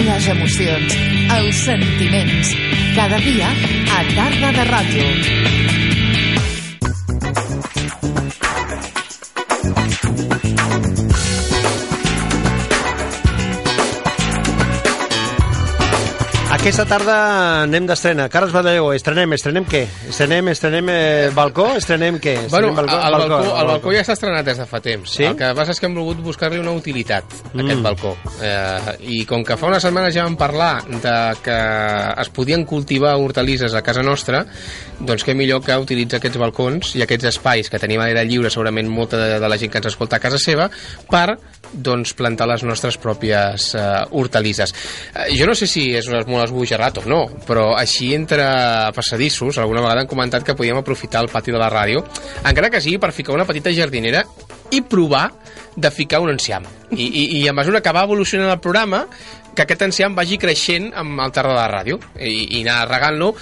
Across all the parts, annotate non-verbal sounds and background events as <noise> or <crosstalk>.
les emocions, els sentiments. Cada dia a Tarda de Ràdio. Aquesta tarda anem d'estrena. Carles Badalego, estrenem, estrenem què? Estrenem, estrenem eh, balcó? Estrenem què? Bueno, Estrenem balcó, el, balcó, el balcó ja s'ha estrenat des de fa temps. Sí? El que passa és que hem volgut buscar-li una utilitat, a Mm. aquest balcó. Eh, I com que fa una setmana ja vam parlar de que es podien cultivar hortalisses a casa nostra, doncs què millor que utilitzar aquests balcons i aquests espais que tenim a l'aire lliure, segurament molta de, de la gent que ens escolta a casa seva, per doncs, plantar les nostres pròpies eh, hortalisses. Eh, jo no sé si és molt esbojarrat o no, però així entre passadissos, alguna vegada han comentat que podíem aprofitar el pati de la ràdio, encara que sigui per ficar una petita jardinera i provar de ficar un enciam. I, i, i a mesura que va evolucionant el programa, que aquest enciam vagi creixent amb el terra de la ràdio i, i anar regant-lo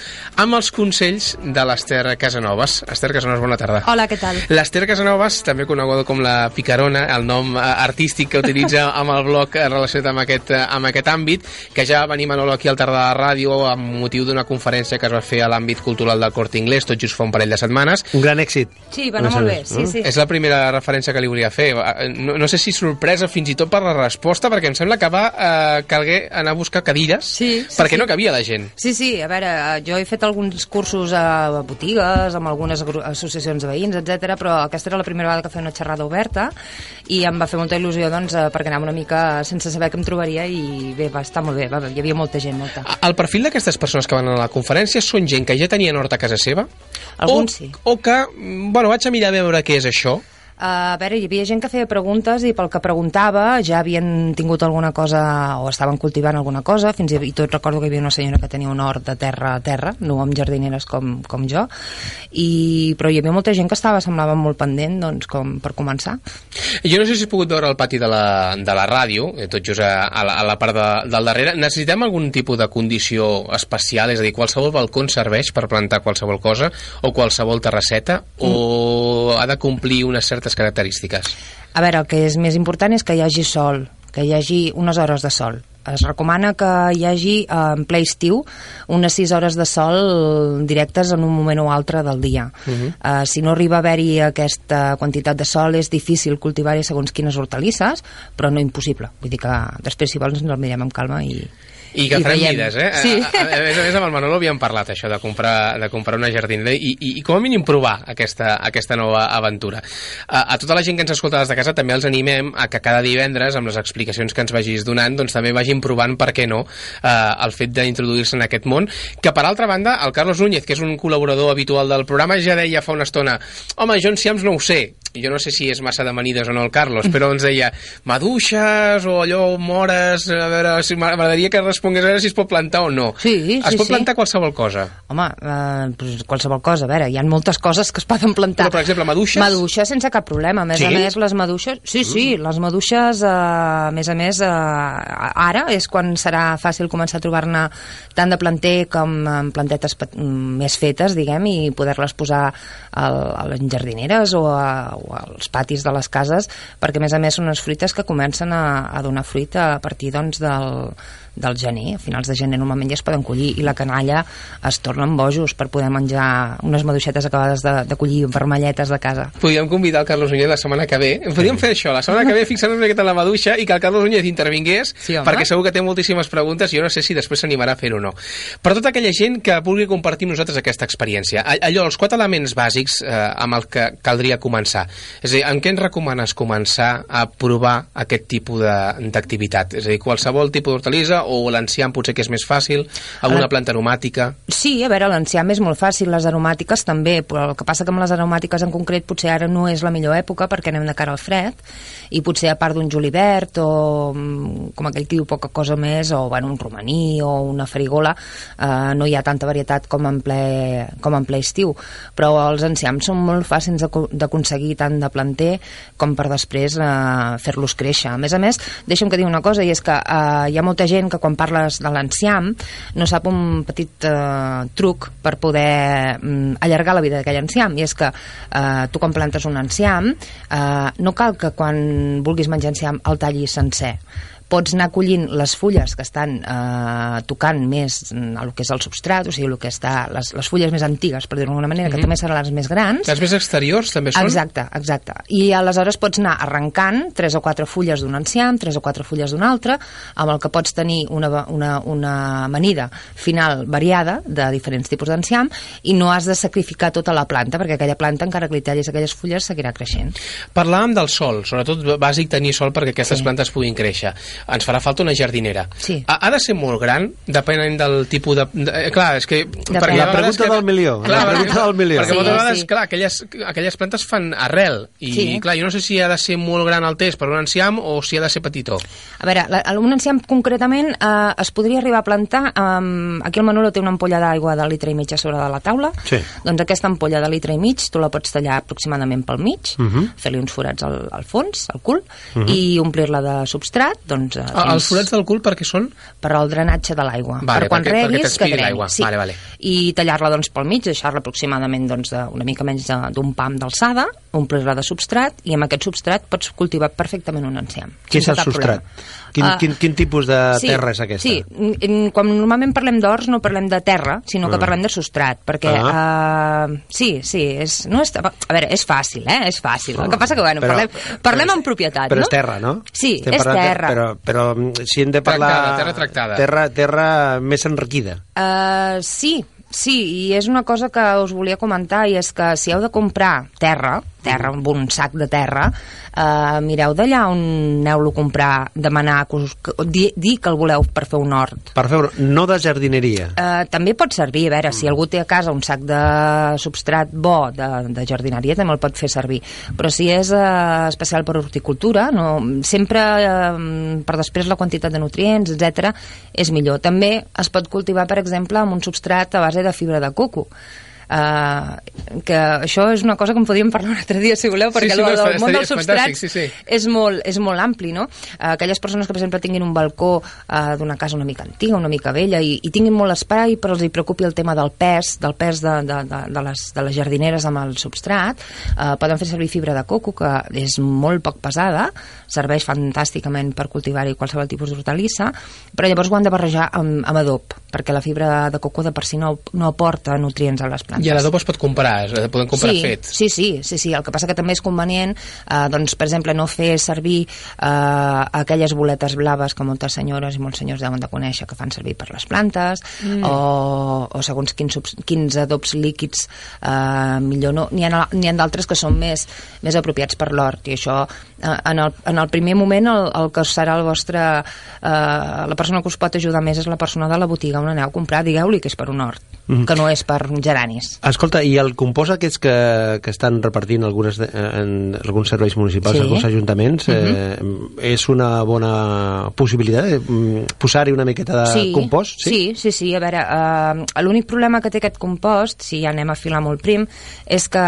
amb els consells de l'Ester Casanovas. Esther Casanovas, bona tarda. Hola, què tal? L'Ester Casanovas, també coneguda com la Picarona, el nom eh, artístic que utilitza <laughs> amb el blog eh, relacionat amb aquest, eh, amb aquest àmbit, que ja venim a Manolo aquí al Tarda de la Ràdio amb motiu d'una conferència que es va fer a l'àmbit cultural del Corte Inglés, tot just fa un parell de setmanes. Un gran èxit. Sí, va anar molt bé, sí, sí. És la primera referència que li volia fer. No, no sé si sorpresa fins i tot per la resposta, perquè em sembla que va eh, calguer anar a buscar cadires Sí, sí, perquè sí. no cabia la gent. Sí, sí, a veure, jo he fet alguns cursos a botigues, amb algunes associacions de veïns, etc, però aquesta era la primera vegada que feia una xerrada oberta i em va fer molta il·lusió, doncs, eh, perquè anava una mica sense saber què em trobaria i bé, va estar molt bé, va, hi havia molta gent, molta. El perfil d'aquestes persones que van a la conferència són gent que ja tenien hort a casa seva? Alguns o, sí. O que, mm, bueno, vaig a mirar a veure què és això, A veure, hi havia gent que feia preguntes i pel que preguntava ja havien tingut alguna cosa o estaven cultivant alguna cosa, fins i tot recordo que hi havia una senyora que tenia un hort de terra a terra, no amb jardineres com, com jo, i, però hi havia molta gent que estava, semblava molt pendent, doncs, com per començar. Jo no sé si has pogut veure el pati de la, de la ràdio, eh, tot just a, a, la, a la part de, del darrere. Necessitem algun tipus de condició especial? És a dir, qualsevol balcó serveix per plantar qualsevol cosa o qualsevol terrasseta o ha de complir unes certes característiques? A veure, el que és més important és que hi hagi sol, que hi hagi unes hores de sol. Es recomana que hi hagi eh, en ple estiu unes 6 hores de sol directes en un moment o altre del dia. Uh -huh. uh, si no arriba a haver-hi aquesta quantitat de sol és difícil cultivar-hi segons quines hortalisses, però no impossible. Vull dir que després si vols ens el mirem amb calma i, I que farem veiem. mides, eh? Sí. A, a, a, més a més, amb el Manolo havíem parlat això de comprar, de comprar una jardinera i, i, i com a mínim provar aquesta, aquesta nova aventura. A, a tota la gent que ens escolta des de casa també els animem a que cada divendres, amb les explicacions que ens vagis donant, doncs també vagin provant, per què no, eh, el fet d'introduir-se en aquest món, que per altra banda, el Carlos Núñez, que és un col·laborador habitual del programa, ja deia fa una estona, home, jo enciams no ho sé, jo no sé si és massa de manides o no el Carlos, però ens deia maduixes o allò mores, a veure, si m'agradaria que respongués a veure si es pot plantar o no. Sí, es sí, pot sí. plantar qualsevol cosa. Home, eh, pues qualsevol cosa, a veure, hi ha moltes coses que es poden plantar. Però, per exemple, maduixes? Maduixes sense cap problema. A més Sí? a més, les maduixes... Sí, sí, les maduixes, eh, a més a més, eh, ara és quan serà fàcil començar a trobar-ne tant de planter com en plantetes pet- mm, més fetes, diguem, i poder-les posar al, a les jardineres o, a, o als patis de les cases, perquè a més a més són unes fruites que comencen a, a donar fruit a partir doncs, del, del gener, a finals de gener normalment ja es poden collir i la canalla es tornen bojos per poder menjar unes maduixetes acabades de, de collir vermelletes de casa. Podríem convidar el Carlos Núñez la setmana que ve. Podríem fer això, la setmana que ve fixar-nos una miqueta en la maduixa i que el Carlos Núñez intervingués, Sí, home. perquè segur que té moltíssimes preguntes i jo no sé si després s'animarà a fer-ho o no. Per tota aquella gent que vulgui compartir amb nosaltres aquesta experiència, allò, els quatre elements bàsics eh, amb el que caldria començar. És a dir, en què ens recomanes començar a provar aquest tipus de- d'activitat? És a dir, qualsevol tipus d'hortalissa o l'enciam potser que és més fàcil, alguna planta aromàtica... Sí, a veure, l'enciam és molt fàcil, les aromàtiques també, però el que passa que amb les aromàtiques en concret potser ara no és la millor època perquè anem de cara al fred i potser a part d'un julivert o mm, com aquell que diu poca cosa més o bueno, un romaní o una farigola eh, no hi ha tanta varietat com en ple, com en ple estiu. Però els enciams són molt fàcils d'aco- d'aconseguir tant de planter com per després eh, fer-los créixer. A més a més, deixa'm que digui una cosa i és que eh, hi ha molta gent que quan parles de l'enciam no sap un petit eh, truc per poder mm, allargar la vida d'aquell enciam i és que eh, tu quan plantes un enciam eh, no cal que quan vulguis menjar enciam el tallis sencer pots anar collint les fulles que estan eh, tocant més mm, el que és el substrat, o sigui, el que està, les, les fulles més antigues, per dir-ho d'alguna manera, que també seran les més grans. Les més exteriors també són? Exacte, exacte. I aleshores pots anar arrencant tres o quatre fulles d'un enciam, tres o quatre fulles d'un altre, amb el que pots tenir una, una, una amanida final variada de diferents tipus d'enciam i no has de sacrificar tota la planta, perquè aquella planta, encara que li tallis aquelles fulles, seguirà creixent. Parlàvem del sol, sobretot bàsic tenir sol perquè aquestes Sí. plantes puguin créixer. Ens farà falta una jardinera. Sí. Ha, ha de ser molt gran, depenent del tipus de... de eh, clar, és que... perquè La pregunta que- del milió, la Clar, pregunta perquè, del milió. Perquè Sí, moltes vegades, sí. clar, aquelles, aquelles plantes fan arrel. I, Sí. clar, jo no sé si ha de ser molt gran el test per un enciam o si ha de ser petitó. A veure, la, un enciam concretament eh, es podria arribar a plantar... Eh, aquí el Manolo té una ampolla d'aigua de litre i mig a sobre de la taula. Sí. Doncs aquesta ampolla de litre i mig tu la pots tallar aproximadament pel mig, uh Mhm. -huh. fer-li uns forats al, al fons, al cul, uh -huh. i omplir-la de substrat, doncs... Eh, Ah, Els forats del cul perquè són... per al drenatge de l'aigua. Vale, per quan perquè- perquè reguis, que transpiri dreni. Sí. Vale, vale. I tallar-la doncs, pel mig, deixar-la aproximadament doncs, de, una mica menys d'un pam d'alçada, omplir-la de substrat, i amb aquest substrat pots cultivar perfectament un enciam. Què és el substrat? problema. Quin, Ah, quin, quin tipus de terra és aquesta? Sí, quan normalment parlem d'horts no parlem de terra, sinó que Ah. parlem de substrat, perquè Ah. uh, sí, sí, és, no és, a veure, és fàcil, eh? És fàcil. El que passa que, bueno, Però- parlem, parlem amb propietat, Però no? és terra, no? Sí, Estem és parlant de- terra. Però, però mm, si hem de parlar... Tractada, terra tractada. Terra, terra més enriquida. Uh, sí, sí, i és una cosa que us volia comentar, i és que si heu de comprar terra, terra, un sac de terra, uh, mireu d'allà on aneu a comprar, demanar, que us, que, dir, dir que el voleu per fer un hort. Per fer no de jardineria. Uh, també pot servir, a veure, si algú té a casa un sac de substrat bo de, de jardineria també el pot fer servir, però si és uh, especial per horticultura, no, sempre uh, per després la quantitat de nutrients, etc és millor. També es pot cultivar, per exemple, amb un substrat a base de fibra de coco. Uh, que això és una cosa que en podíem parlar un altre dia si voleu perquè sí, el, no, el món dels substrats sí, sí. és molt, és molt ampli, no? Uh, aquelles persones que, per exemple, tinguin un balcó uh, d'una casa una mica antiga, una mica vella, i, i tinguin molt espai, però els hi preocupi el tema del pes, del pes de, de, de, de, les, de les jardineres amb el substrat, uh, poden fer servir fibra de coco, que és molt poc pesada, serveix fantàsticament per cultivar-hi qualsevol tipus d'hortalissa, però llavors ho han de barrejar amb, amb adob, perquè la fibra de coco de per si no, no aporta nutrients a les plantes. I a l'adob es pot comprar, es poden comprar sí, fet. Sí, sí, sí, sí. El que passa que també és convenient, eh, doncs, per exemple, no fer servir eh, aquelles boletes blaves que moltes senyores i molts senyors deuen de conèixer que fan servir per les plantes, mm. o, o segons quins, quins adobs líquids eh, millor no. N'hi ha, ha d'altres que són més, més apropiats per l'hort, i això eh, en, el, en el primer moment el, el que serà el vostre... Eh, la persona que us pot ajudar més és la persona de la botiga on aneu a comprar, digueu-li que és per un hort, mm. que no és per geranis. Escolta, i el compost aquests que, que estan repartint algunes de, en alguns serveis municipals, Sí. alguns ajuntaments, eh, és una bona possibilitat eh, mm, posar-hi una miqueta de compost? Sí, sí, sí. A veure, uh, l'únic problema que té aquest compost, si ja anem a filar molt prim, és que,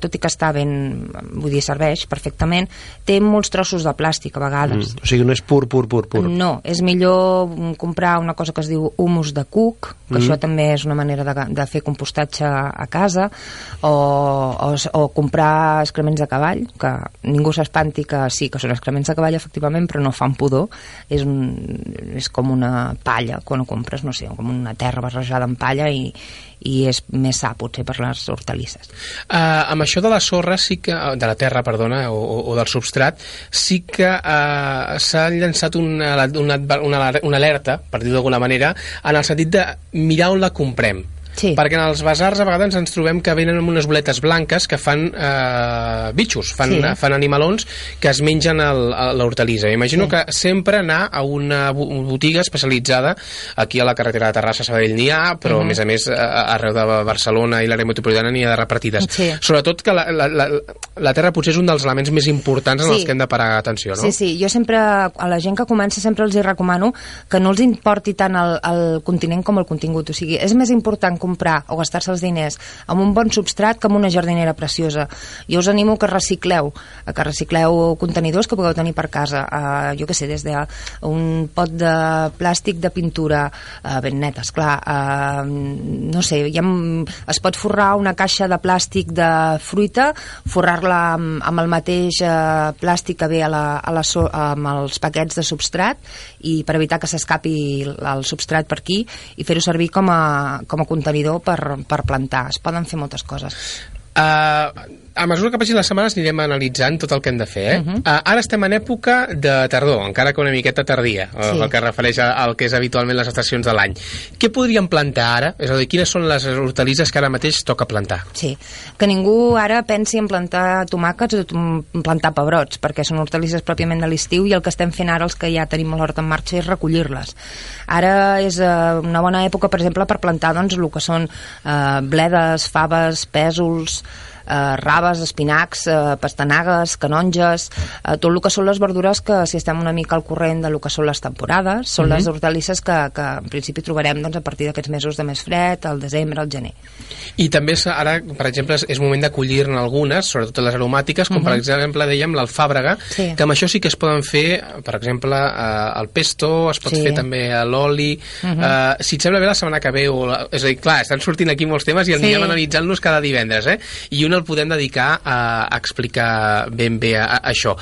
tot i que està ben, vull dir, serveix perfectament, té molts trossos de plàstic a vegades. Mm, o sigui, no és pur, pur, pur, pur. No, és millor mm, comprar una cosa que es diu humus de cuc, que això també és una manera de, de fer compostatge a casa, o, o, o comprar excrements de cavall, que ningú s'espanti que sí, que són excrements de cavall efectivament, però no fan pudor, és, un, és com una palla quan ho compres, no sé, com una terra barrejada amb palla i, i és més sa potser per les hortalisses. Uh, amb això de la sorra sí que, de la terra, perdona, o, o- o del substrat, sí que uh, s'ha llançat una, una, una, una alerta, per dir-ho d'alguna manera, en el sentit de mirar on la comprem. Sí. Perquè en els basars a vegades ens trobem que venen amb unes boletes blanques que fan eh, bitxos, fan, Sí. fan animalons que es mengen l'hortalissa. M'imagino Sí. que sempre anar a una bo- botiga especialitzada aquí a la carretera de Terrassa, Sabadell n'hi ha, però a més a més a- arreu de Barcelona i l'àrea metropolitana n'hi ha de repartides. Sí. Sobretot que la, la, la, la terra potser és un dels elements més importants en Sí. els que hem de parar atenció, no? Sí, sí, jo sempre, a la gent que comença sempre els hi recomano que no els importi tant el, el continent com el contingut, o sigui, és més important comprar o gastar-se els diners amb un bon substrat que amb una jardinera preciosa. Jo us animo que recicleu, que recicleu contenidors que pugueu tenir per casa, uh, jo que sé, des d'un pot de plàstic de pintura uh, ben net, esclar, uh, no sé, ja es pot forrar una caixa de plàstic de fruita, forrar-la amb, amb el mateix uh, plàstic que ve a la, a la so, amb els paquets de substrat i per evitar que s'escapi el substrat per aquí i fer-ho servir com a, com a contenidor per, per plantar. Es poden fer moltes coses. Uh, a mesura que passin les setmanes anirem analitzant tot el que hem de fer. Eh? Uh -huh. uh, ara estem en època de tardor, encara que una miqueta tardia, sí. el que refereix al que és habitualment les estacions de l'any. Què podríem plantar ara? És a dir, quines són les hortalisses que ara mateix toca plantar? Sí, que ningú ara pensi en plantar tomàquets o en plantar pebrots, perquè són hortalisses pròpiament de l'estiu i el que estem fent ara, els que ja tenim l'hort en marxa, és recollir-les. Ara és uh, una bona època, per exemple, per plantar doncs, el que són uh, bledes, faves, pèsols, eh, raves, espinacs, eh, pastanagues, canonges, eh, tot el que són les verdures que si estem una mica al corrent de lo que són les temporades, són uh -huh. les mhm. hortalisses que, que en principi trobarem doncs, a partir d'aquests mesos de més fred, al desembre, al gener. I també ara, per exemple, és moment de collir-ne algunes, sobretot les aromàtiques, com uh -huh. per mhm. exemple dèiem l'alfàbrega, sí. que amb això sí que es poden fer, per exemple, eh, el pesto, es pot sí. fer també l'oli. Mhm. -huh. eh, si et sembla bé, la setmana que ve, o la... és a dir, clar, estan sortint aquí molts temes i sí. anirem analitzant-los cada divendres, eh? I un el podem dedicar a, explicar ben bé a, a això.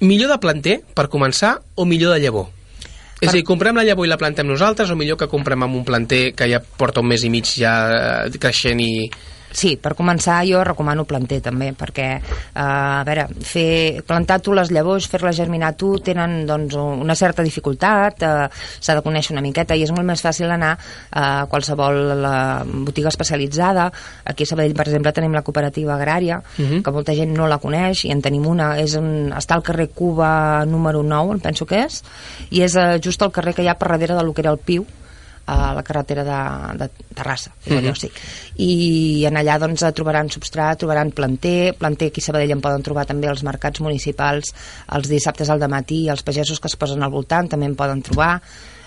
Millor de planter, per començar, o millor de llavor? És a dir, comprem la llavor i la plantem nosaltres o millor que comprem amb un planter que ja porta un mes i mig ja eh, creixent i, Sí, per començar jo recomano planter també, perquè eh, a veure, fer, plantar tu les llavors, fer-les germinar tu, tenen doncs, una certa dificultat, eh, s'ha de conèixer una miqueta i és molt més fàcil anar a qualsevol la botiga especialitzada. Aquí a Sabadell, per exemple, tenim la cooperativa agrària, uh mhm. -huh. que molta gent no la coneix, i en tenim una, és un, està al carrer Cuba número 9, em penso que és, i és eh, just al carrer que hi ha per darrere del que era el Piu, a la carretera de, de Terrassa, mm -hmm. sí. I en allà doncs trobaran substrat, trobaran planter, planter aquí a Sabadell en poden trobar també els mercats municipals els dissabtes al matí, els pagesos que es posen al voltant també en poden trobar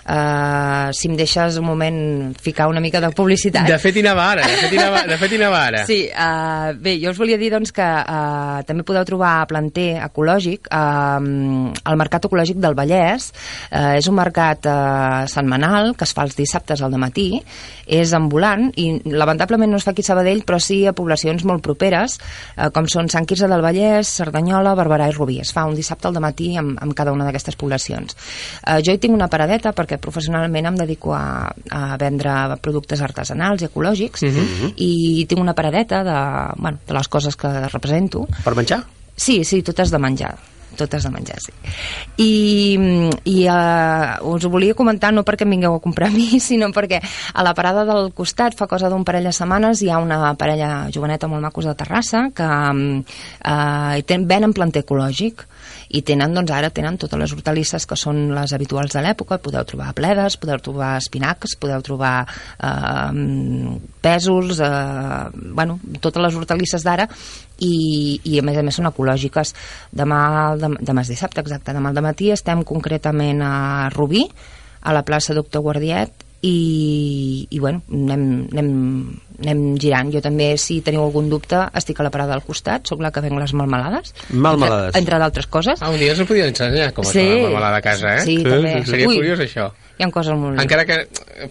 Uh, si em deixes un moment ficar una mica de publicitat. De fet, anava ara, de fet, anava, de fet, anava ara. Sí, uh, bé, jo us volia dir doncs, que uh, també podeu trobar planter ecològic uh, al Mercat Ecològic del Vallès. Uh, és un mercat uh, setmanal que es fa els dissabtes al matí, és ambulant i lamentablement no es fa aquí a Sabadell, però sí a poblacions molt properes, uh, com són Sant Quirze del Vallès, Cerdanyola, Barberà i Rubí. Es fa un dissabte al matí amb, amb cada una d'aquestes poblacions. Uh, jo hi tinc una paradeta perquè perquè professionalment em dedico a, a vendre productes artesanals i ecològics uh mhm. -huh. i tinc una paradeta de, bueno, de les coses que represento. Per menjar? Sí, sí, totes de menjar totes de menjar, sí. I, i uh, us ho volia comentar no perquè em vingueu a comprar a mi, <laughs> sinó perquè a la parada del costat, fa cosa d'un parell de setmanes, hi ha una parella joveneta molt macos de Terrassa que uh, ten, venen planter ecològic i tenen, doncs ara tenen totes les hortalisses que són les habituals de l'època, podeu trobar pledes, podeu trobar espinacs, podeu trobar eh, pèsols, eh, bueno, totes les hortalisses d'ara i, i a més a més són ecològiques. Demà, demà, demà és dissabte, exacte, demà al matí estem concretament a Rubí, a la plaça Doctor Guardiet i, i bueno, anem, anem, anem girant. Jo també, si teniu algun dubte, estic a la parada al costat, sóc la que venc les melmelades. Melmelades. Entre, entre d'altres coses. Ah, un dia us ho podien ensenyar, com sí. es fa la melmelada a casa, eh? Sí, sí també. Sí, Seria Ui. curiós, això hi ha coses molt... Encara que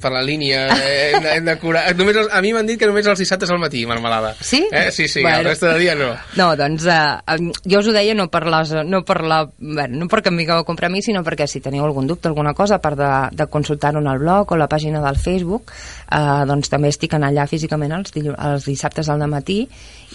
per la línia eh, hem de, hem de curar... Només els, a mi m'han dit que només els dissabtes al matí, marmelada. Sí? Eh? Sí, sí, bueno. el reste de dia no. No, doncs uh, jo us ho deia no per, les, no per la... Bueno, no perquè em vingueu a comprar a mi, sinó perquè si teniu algun dubte, alguna cosa, a part de, de consultar-ho en el blog o la pàgina del Facebook, uh, doncs també estic en allà físicament els, els dissabtes al matí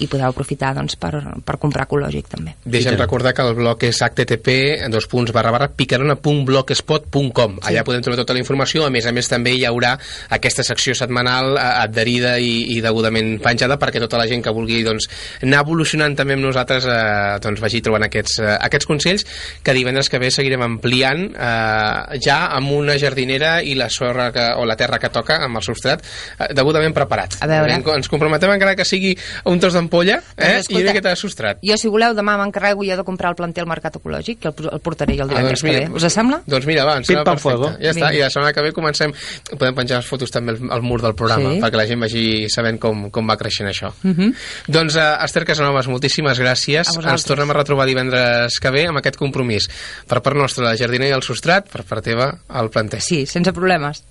i podeu aprofitar doncs, per, per comprar ecològic també. Deixa'm recordar que el blog és http dos punts barra barra picarona.blogspot.com sí. allà podem trobar tota la informació, a més a més també hi haurà aquesta secció setmanal eh, adherida i, i degudament penjada perquè tota la gent que vulgui doncs, anar evolucionant també amb nosaltres eh, doncs vagi trobant aquests, eh, aquests consells que divendres que ve seguirem ampliant eh, ja amb una jardinera i la sorra que, o la terra que toca amb el substrat eh, degudament preparat. veure. Ens- comprometem encara que sigui un tros d'ampolla eh? Doncs, i escolta, una miqueta de substrat. Jo, si voleu, demà m'encarrego jo de comprar el planter al Mercat Ecològic, que el, el portaré jo el divendres que ve. Us sembla? Doncs mira, va, ens sembla perfecte. fuego. Ja està, Vinga. i la setmana que ve comencem... Podem penjar les fotos també al, al mur del programa, Sí. perquè la gent vagi sabent com, com va creixent això. Uh -huh. Doncs, uh, Esther Casanovas, moltíssimes gràcies. Ens tornem a retrobar divendres que ve amb aquest compromís. Per part nostra, la jardiner i el substrat, per part teva, el planter. Sí, sense problemes.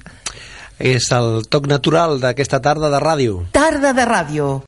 És el toc natural d'aquesta tarda de ràdio. Tarda de ràdio.